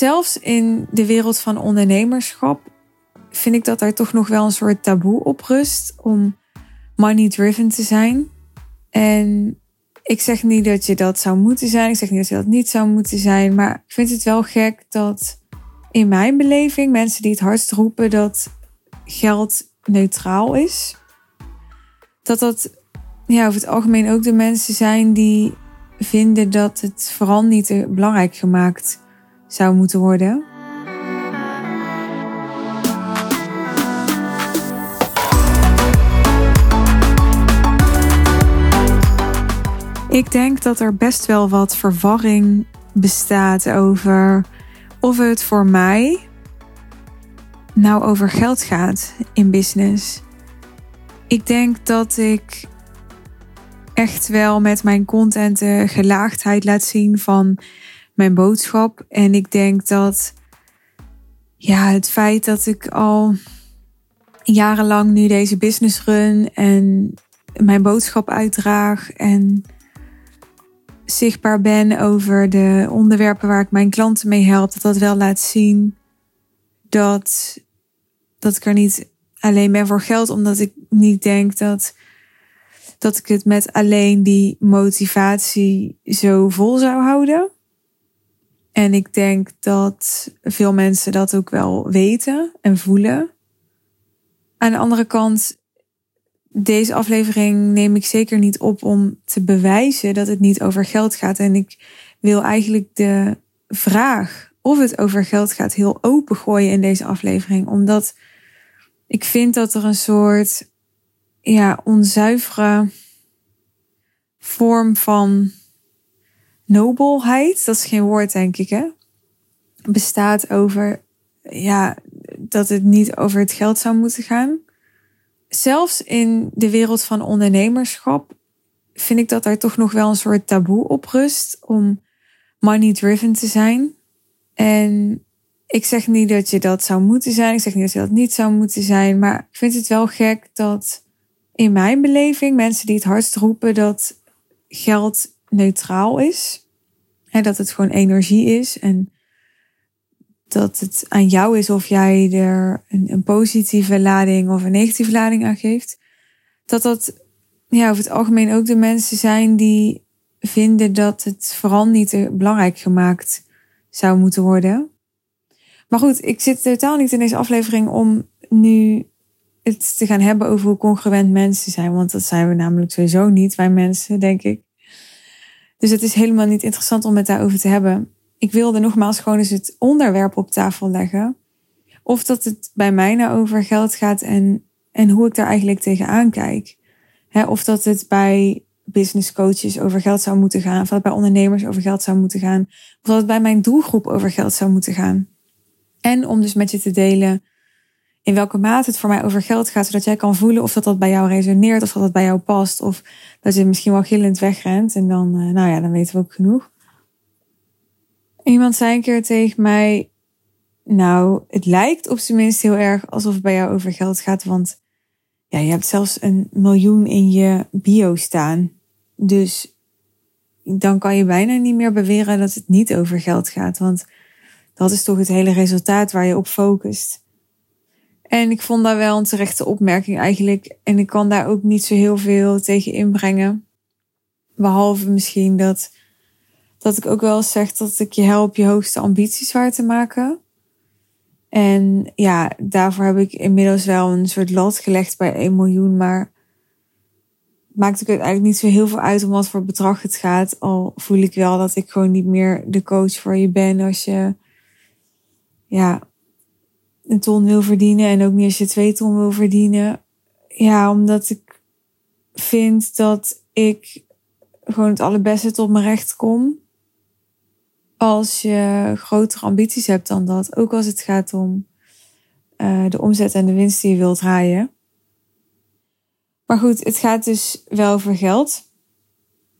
zelfs in de wereld van ondernemerschap vind ik dat daar toch nog wel een soort taboe op rust om money driven te zijn. En ik zeg niet dat je dat zou moeten zijn. Ik zeg niet dat je dat niet zou moeten zijn. Maar ik vind het wel gek dat in mijn beleving mensen die het hardst roepen dat geld neutraal is. Dat dat ja, over het algemeen ook de mensen zijn die vinden dat het vooral niet belangrijk gemaakt zou moeten worden. Ik denk dat er best wel wat verwarring bestaat over of het voor mij nou over geld gaat in business. Ik denk dat ik echt wel met mijn content de gelaagdheid laat zien van mijn boodschap. En ik denk dat ja, het feit dat ik al jarenlang nu deze business run en mijn boodschap uitdraag en zichtbaar ben over de onderwerpen waar ik mijn klanten mee help, dat dat wel laat zien dat, dat ik er niet alleen ben voor geld, omdat ik niet denk dat, dat ik het met alleen die motivatie zo vol zou houden. En ik denk dat veel mensen dat ook wel weten en voelen. Aan de andere kant deze aflevering neem ik zeker niet op om te bewijzen dat het niet over geld gaat. En ik wil eigenlijk de vraag of het over geld gaat heel open gooien in deze aflevering. Omdat ik vind dat er een soort ja, onzuivere vorm van nobelheid, dat is geen woord denk ik hè, bestaat over ja, dat het niet over het geld zou moeten gaan zelfs in de wereld van ondernemerschap vind ik dat daar toch nog wel een soort taboe op rust om money driven te zijn. En ik zeg niet dat je dat zou moeten zijn. Ik zeg niet dat je dat niet zou moeten zijn. Maar ik vind het wel gek dat in mijn beleving mensen die het hardst roepen dat geld neutraal is. En dat het gewoon energie is. En dat het aan jou is of jij er een, een, positieve lading of een negatieve lading aan geeft. Dat dat ja, over het algemeen ook de mensen zijn die vinden dat het vooral niet belangrijk gemaakt zou moeten worden. Maar goed, ik zit totaal niet in deze aflevering om nu het te gaan hebben over hoe congruent mensen zijn. Want dat zijn we namelijk sowieso niet, wij mensen, denk ik. Dus het is helemaal niet interessant om het daarover te hebben ik wilde nogmaals gewoon eens het onderwerp op tafel leggen. Of dat het bij mij nou over geld gaat en, en hoe ik daar eigenlijk tegenaan kijk. of dat het bij business coaches over geld zou moeten gaan. Of dat het bij ondernemers over geld zou moeten gaan. Of dat het bij mijn doelgroep over geld zou moeten gaan. En om dus met je te delen in welke mate het voor mij over geld gaat. Zodat jij kan voelen of dat, dat bij jou resoneert. Of dat dat bij jou past. Of dat je misschien wel gillend wegrent. En dan, eh, nou ja, dan weten we ook genoeg. Iemand zei een keer tegen mij, nou, het lijkt op zijn minst heel erg alsof het bij jou over geld gaat, want ja, je hebt zelfs een miljoen in je bio staan. Dus dan kan je bijna niet meer beweren dat het niet over geld gaat, want dat is toch het hele resultaat waar je op focust. En ik vond daar wel een terechte opmerking eigenlijk. En ik kan daar ook niet zo heel veel tegen inbrengen. Behalve misschien dat dat ik ook wel zeg dat ik je help je hoogste ambities waar te maken. En ja, daarvoor heb ik inmiddels wel een soort lat gelegd bij 1 miljoen. Maar maakt ook eigenlijk niet zo heel veel uit om wat voor bedrag het gaat. Al voel ik wel dat ik gewoon niet meer de coach voor je ben als je ja, een ton wil verdienen. En ook niet als je twee ton wil verdienen. Ja, omdat ik vind dat ik gewoon het allerbeste tot mijn recht kom als je grotere ambities hebt dan dat. Ook als het gaat om uh, de omzet en de winst die je wilt draaien. Maar goed, het gaat dus wel over geld.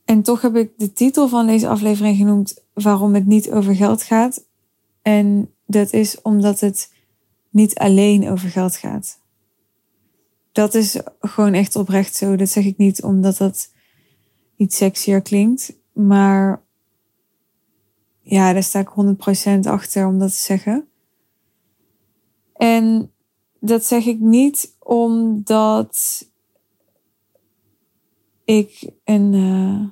En toch heb ik de titel van deze aflevering genoemd waarom het niet over geld gaat. En dat is omdat het niet alleen over geld gaat. Dat is gewoon echt oprecht zo. Dat zeg ik niet omdat dat iets sexier klinkt. Maar ja, daar sta ik 100% achter om dat te zeggen. En dat zeg ik niet omdat ik een uh,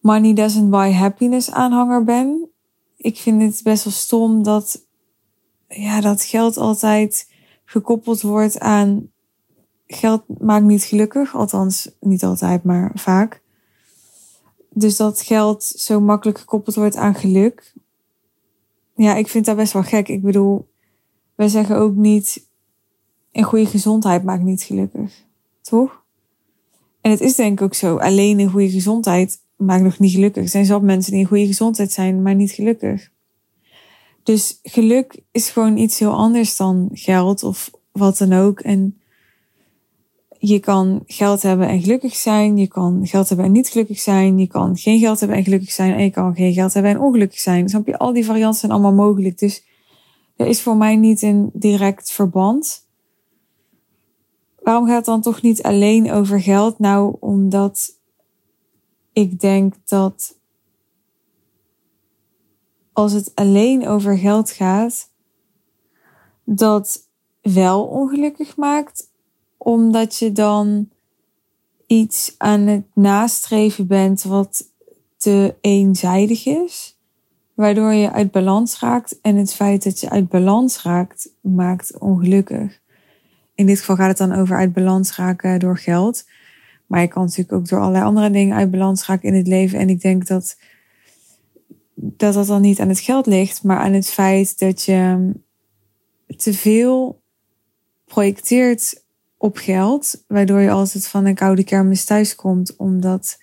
money doesn't buy happiness aanhanger ben. Ik vind het best wel stom dat, ja, dat geld altijd gekoppeld wordt aan geld maakt niet gelukkig. Althans, niet altijd, maar vaak. Dus dat geld zo makkelijk gekoppeld wordt aan geluk. Ja, ik vind dat best wel gek. Ik bedoel, wij zeggen ook niet, een goede gezondheid maakt niet gelukkig. Toch? En het is denk ik ook zo. Alleen een goede gezondheid maakt nog niet gelukkig. Er zijn zelf mensen die in goede gezondheid zijn, maar niet gelukkig. Dus geluk is gewoon iets heel anders dan geld of wat dan ook. En je kan geld hebben en gelukkig zijn. Je kan geld hebben en niet gelukkig zijn. Je kan geen geld hebben en gelukkig zijn. En je kan geen geld hebben en ongelukkig zijn. Snap je? Al die varianten zijn allemaal mogelijk. Dus er is voor mij niet een direct verband. Waarom gaat het dan toch niet alleen over geld? Nou, omdat ik denk dat als het alleen over geld gaat, dat wel ongelukkig maakt, omdat je dan iets aan het nastreven bent wat te eenzijdig is, waardoor je uit balans raakt. En het feit dat je uit balans raakt, maakt ongelukkig. In dit geval gaat het dan over uit balans raken door geld. Maar je kan natuurlijk ook door allerlei andere dingen uit balans raken in het leven. En ik denk dat dat, dat dan niet aan het geld ligt, maar aan het feit dat je te veel projecteert op geld, waardoor je altijd van een koude kermis thuis komt, omdat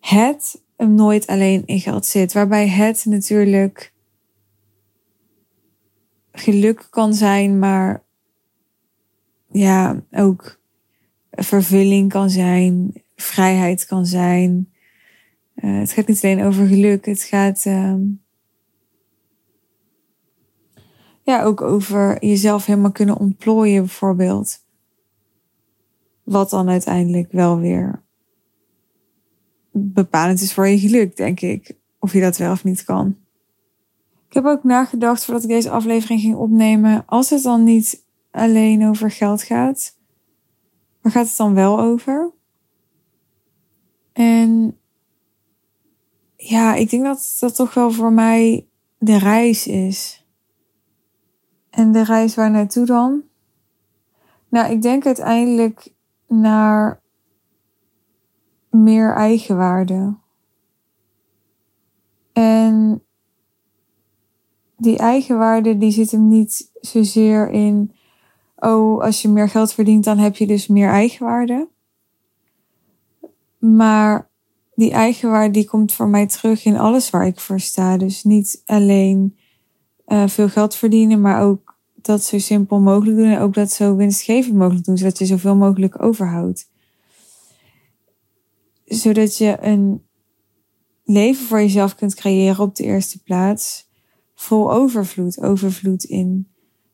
het hem nooit alleen in geld zit. Waarbij het natuurlijk geluk kan zijn, maar ja, ook vervulling kan zijn, vrijheid kan zijn. Uh, het gaat niet alleen over geluk, het gaat uh, ja, ook over jezelf helemaal kunnen ontplooien, bijvoorbeeld. Wat dan uiteindelijk wel weer bepalend is voor je geluk, denk ik. Of je dat wel of niet kan. Ik heb ook nagedacht voordat ik deze aflevering ging opnemen. Als het dan niet alleen over geld gaat, waar gaat het dan wel over? En ja, ik denk dat dat toch wel voor mij de reis is. En de reis waar naartoe dan? Nou, ik denk uiteindelijk naar meer eigenwaarde. En die eigenwaarde die zit hem niet zozeer in, oh, als je meer geld verdient, dan heb je dus meer eigenwaarde. Maar die eigenwaarde die komt voor mij terug in alles waar ik voor sta. Dus niet alleen uh, veel geld verdienen, maar ook dat zo simpel mogelijk doen en ook dat zo winstgevend mogelijk doen, zodat je zoveel mogelijk overhoudt. Zodat je een leven voor jezelf kunt creëren op de eerste plaats, vol overvloed. Overvloed in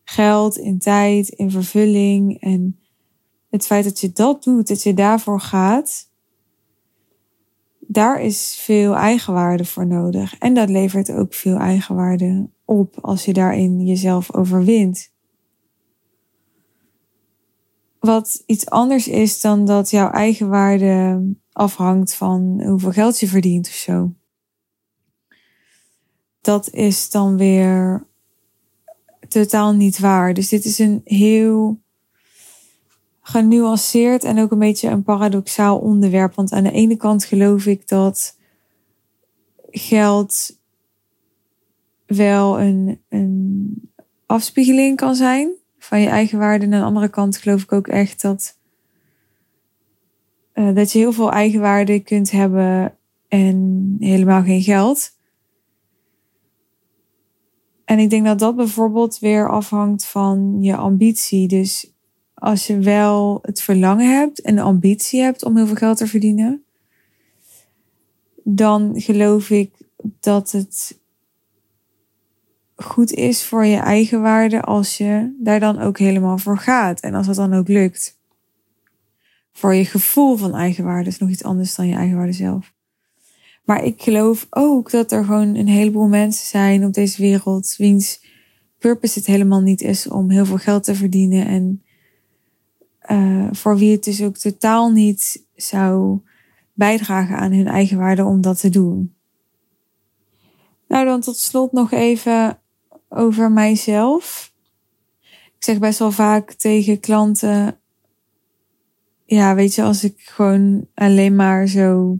geld, in tijd, in vervulling en het feit dat je dat doet, dat je daarvoor gaat, daar is veel eigenwaarde voor nodig. En dat levert ook veel eigenwaarde op als je daarin jezelf overwint. Wat iets anders is dan dat jouw eigenwaarde afhangt van hoeveel geld je verdient of zo. Dat is dan weer totaal niet waar. Dus dit is een heel genuanceerd en ook een beetje een paradoxaal onderwerp. Want aan de ene kant geloof ik dat geld wel een, een afspiegeling kan zijn van je eigen waarde. En aan de andere kant geloof ik ook echt dat, uh, dat je heel veel eigenwaarde kunt hebben en helemaal geen geld. En ik denk dat dat bijvoorbeeld weer afhangt van je ambitie. Dus als je wel het verlangen hebt en de ambitie hebt om heel veel geld te verdienen, dan geloof ik dat het goed is voor je eigen waarde als je daar dan ook helemaal voor gaat en als het dan ook lukt. Voor je gevoel van eigenwaarde is nog iets anders dan je eigenwaarde zelf. Maar ik geloof ook dat er gewoon een heleboel mensen zijn op deze wereld wiens purpose het helemaal niet is om heel veel geld te verdienen. En uh, voor wie het dus ook totaal niet zou bijdragen aan hun eigen waarde om dat te doen. Nou, dan tot slot nog even over mijzelf. Ik zeg best wel vaak tegen klanten: Ja, weet je, als ik gewoon alleen maar zo.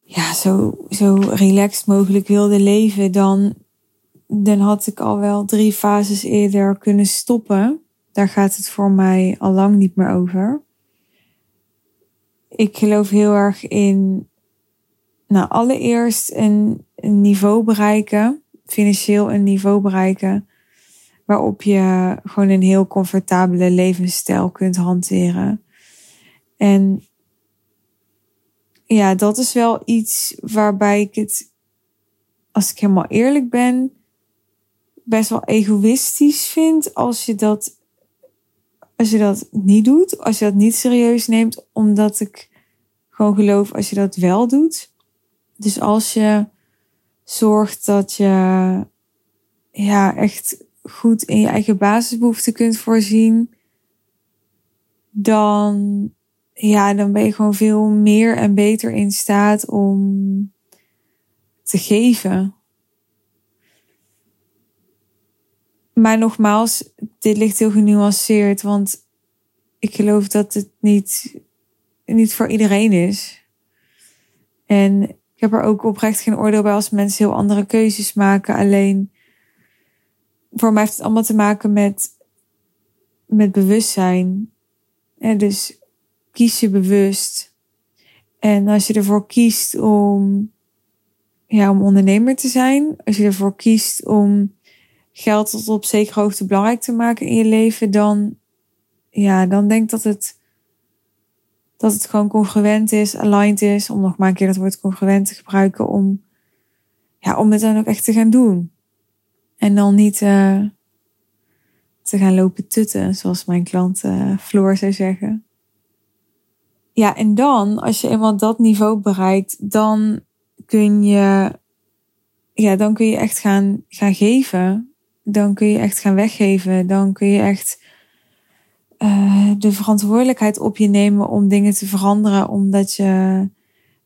Ja, zo, zo relaxed mogelijk wilde leven, dan, dan had ik al wel drie fases eerder kunnen stoppen. Daar gaat het voor mij al lang niet meer over. Ik geloof heel erg in, nou, allereerst een, een niveau bereiken, financieel een niveau bereiken, waarop je gewoon een heel comfortabele levensstijl kunt hanteren. En ja, dat is wel iets waarbij ik het, als ik helemaal eerlijk ben, best wel egoïstisch vind als je dat als je dat niet doet, als je dat niet serieus neemt, omdat ik gewoon geloof als je dat wel doet. Dus als je zorgt dat je ja, echt goed in je eigen basisbehoeften kunt voorzien, dan, ja, dan ben je gewoon veel meer en beter in staat om te geven. Maar nogmaals, dit ligt heel genuanceerd, want ik geloof dat het niet, niet voor iedereen is. En ik heb er ook oprecht geen oordeel bij als mensen heel andere keuzes maken. Alleen voor mij heeft het allemaal te maken met, met bewustzijn. En dus kies je bewust. En als je ervoor kiest om, ja, om ondernemer te zijn, als je ervoor kiest om geld tot op zekere hoogte belangrijk te maken in je leven, dan, ja, dan denk dat het, dat het gewoon congruent is, aligned is, om nog maar een keer dat woord congruent te gebruiken, om, ja, om het dan ook echt te gaan doen. En dan niet uh, te gaan lopen tutten, zoals mijn klant uh, Floor zou zeggen. Ja, en dan, als je eenmaal dat niveau bereikt, dan kun je, ja, dan kun je echt gaan, gaan geven dan kun je echt gaan weggeven. Dan kun je echt uh, de verantwoordelijkheid op je nemen om dingen te veranderen, omdat je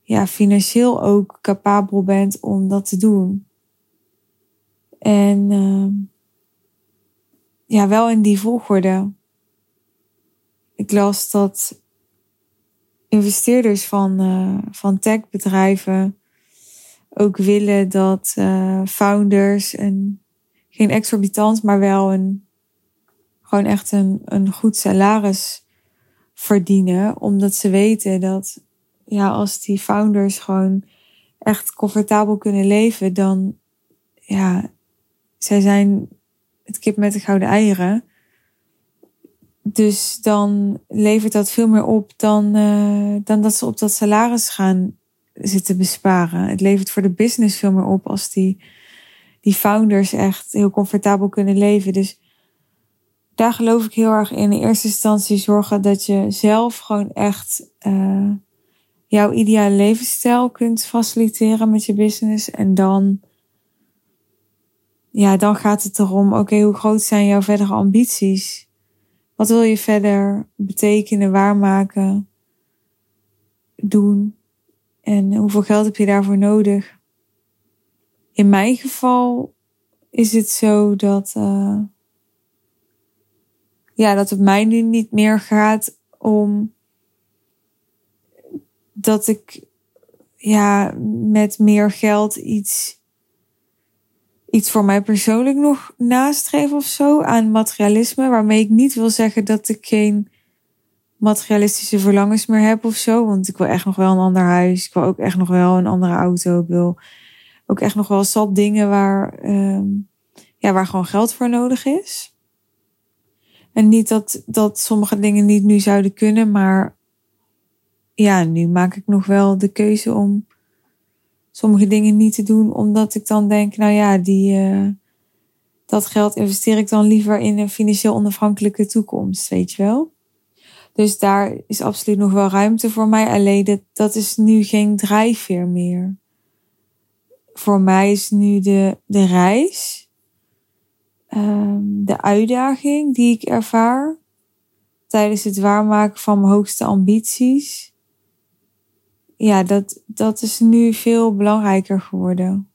ja, financieel ook capabel bent om dat te doen. En uh, ja, wel in die volgorde. Ik las dat investeerders van, uh, van techbedrijven ook willen dat uh, founders en geen exorbitant, maar wel een, gewoon echt een, een goed salaris verdienen. Omdat ze weten dat, ja, als die founders gewoon echt comfortabel kunnen leven, dan, ja, zij zijn het kip met de gouden eieren. Dus dan levert dat veel meer op dan, uh, dan dat ze op dat salaris gaan zitten besparen. Het levert voor de business veel meer op als die die founders echt heel comfortabel kunnen leven. Dus daar geloof ik heel erg in. In eerste instantie zorgen dat je zelf gewoon echt uh, jouw ideale levensstijl kunt faciliteren met je business. En dan, ja, dan gaat het erom, oké, hoe groot zijn jouw verdere ambities? Wat wil je verder betekenen, waarmaken, doen? En hoeveel geld heb je daarvoor nodig? In mijn geval is het zo dat, uh, ja, dat het mij nu niet meer gaat om dat ik ja, met meer geld iets, iets voor mij persoonlijk nog nastreef of zo aan materialisme. Waarmee ik niet wil zeggen dat ik geen materialistische verlangens meer heb of zo. Want ik wil echt nog wel een ander huis. Ik wil ook echt nog wel een andere auto. Ik wil ook echt nog wel zat dingen waar, um, ja, waar gewoon geld voor nodig is. En niet dat, dat sommige dingen niet nu zouden kunnen, maar ja, nu maak ik nog wel de keuze om sommige dingen niet te doen, omdat ik dan denk, nou ja, die, uh, dat geld investeer ik dan liever in een financieel onafhankelijke toekomst, weet je wel. Dus daar is absoluut nog wel ruimte voor mij. Alleen dat, dat is nu geen drijfveer meer. Voor mij is nu de, de reis, ehm, de uitdaging die ik ervaar tijdens het waarmaken van mijn hoogste ambities. Ja, dat, dat is nu veel belangrijker geworden.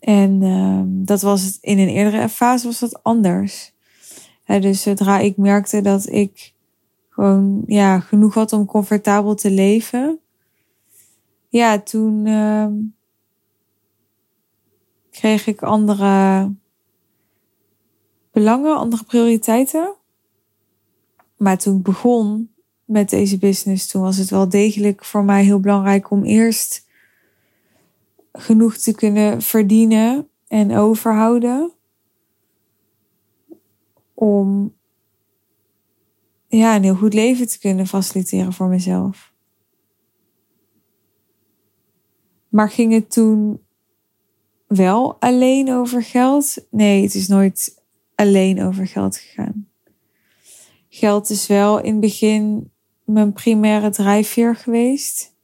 En uh, dat was het in een eerdere fase was dat anders. dus zodra ik merkte dat ik gewoon ja, genoeg had om comfortabel te leven. Ja, toen uh, kreeg ik andere belangen, andere prioriteiten. Maar toen ik begon met deze business, toen was het wel degelijk voor mij heel belangrijk om eerst genoeg te kunnen verdienen en overhouden. Om ja, een heel goed leven te kunnen faciliteren voor mezelf. Maar ging het toen wel alleen over geld? Nee, het is nooit alleen over geld gegaan. Geld is wel in het begin mijn primaire drijfveer geweest.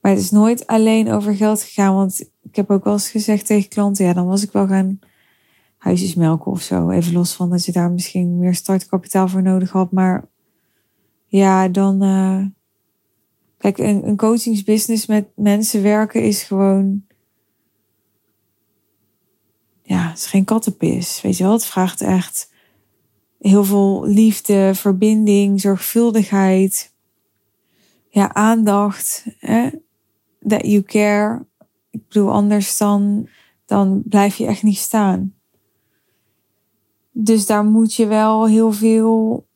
Maar het is nooit alleen over geld gegaan. Want ik heb ook wel eens gezegd tegen klanten, ja, dan was ik wel gaan huisjes melken of zo. Even los van dat je daar misschien meer startkapitaal voor nodig had. Maar ja, dan. Uh, kijk, een, coachingsbusiness met mensen werken is gewoon. Ja, het is geen kattenpis. Weet je wel, het vraagt echt heel veel liefde, verbinding, zorgvuldigheid. Ja, aandacht. Hè? that you care. Ik bedoel, anders dan, dan blijf je echt niet staan. Dus daar moet je wel heel veel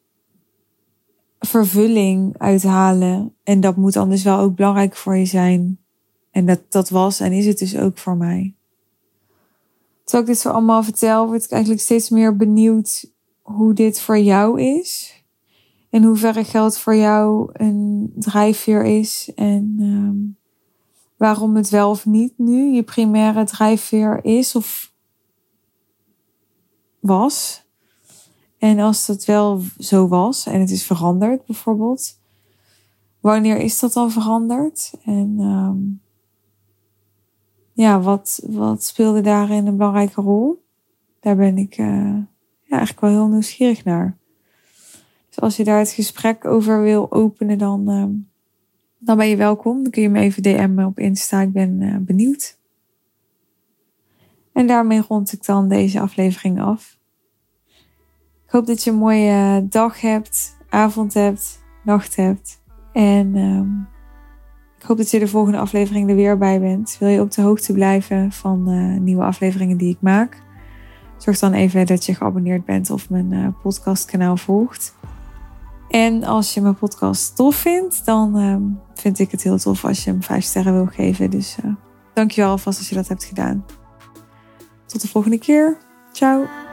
vervulling uithalen. En dat moet anders wel ook belangrijk voor je zijn. En dat, dat was en is het dus ook voor mij. Terwijl ik dit zo allemaal vertel, word ik eigenlijk steeds meer benieuwd hoe dit voor jou is. In hoeverre geld voor jou een drijfveer is. En um, waarom het wel of niet nu je primaire drijfveer is of was. En als dat wel zo was en het is veranderd bijvoorbeeld, wanneer is dat dan veranderd? En um, ja, wat, wat speelde daarin een belangrijke rol? Daar ben ik uh, ja, eigenlijk wel heel nieuwsgierig naar. Dus als je daar het gesprek over wil openen, dan um, dan ben je welkom. Dan kun je me even DM'en op Insta. Ik ben uh, benieuwd. En daarmee rond ik dan deze aflevering af. Ik hoop dat je een mooie dag hebt, avond hebt, nacht hebt. En um, ik hoop dat je de volgende aflevering er weer bij bent. Wil je op de hoogte blijven van uh, nieuwe afleveringen die ik maak? Zorg dan even dat je geabonneerd bent of mijn uh, podcastkanaal volgt. En als je mijn podcast tof vindt, dan uh, vind ik het heel tof als je hem vijf sterren wil geven. Dus uh, dankjewel alvast als je dat hebt gedaan. Tot de volgende keer. Ciao.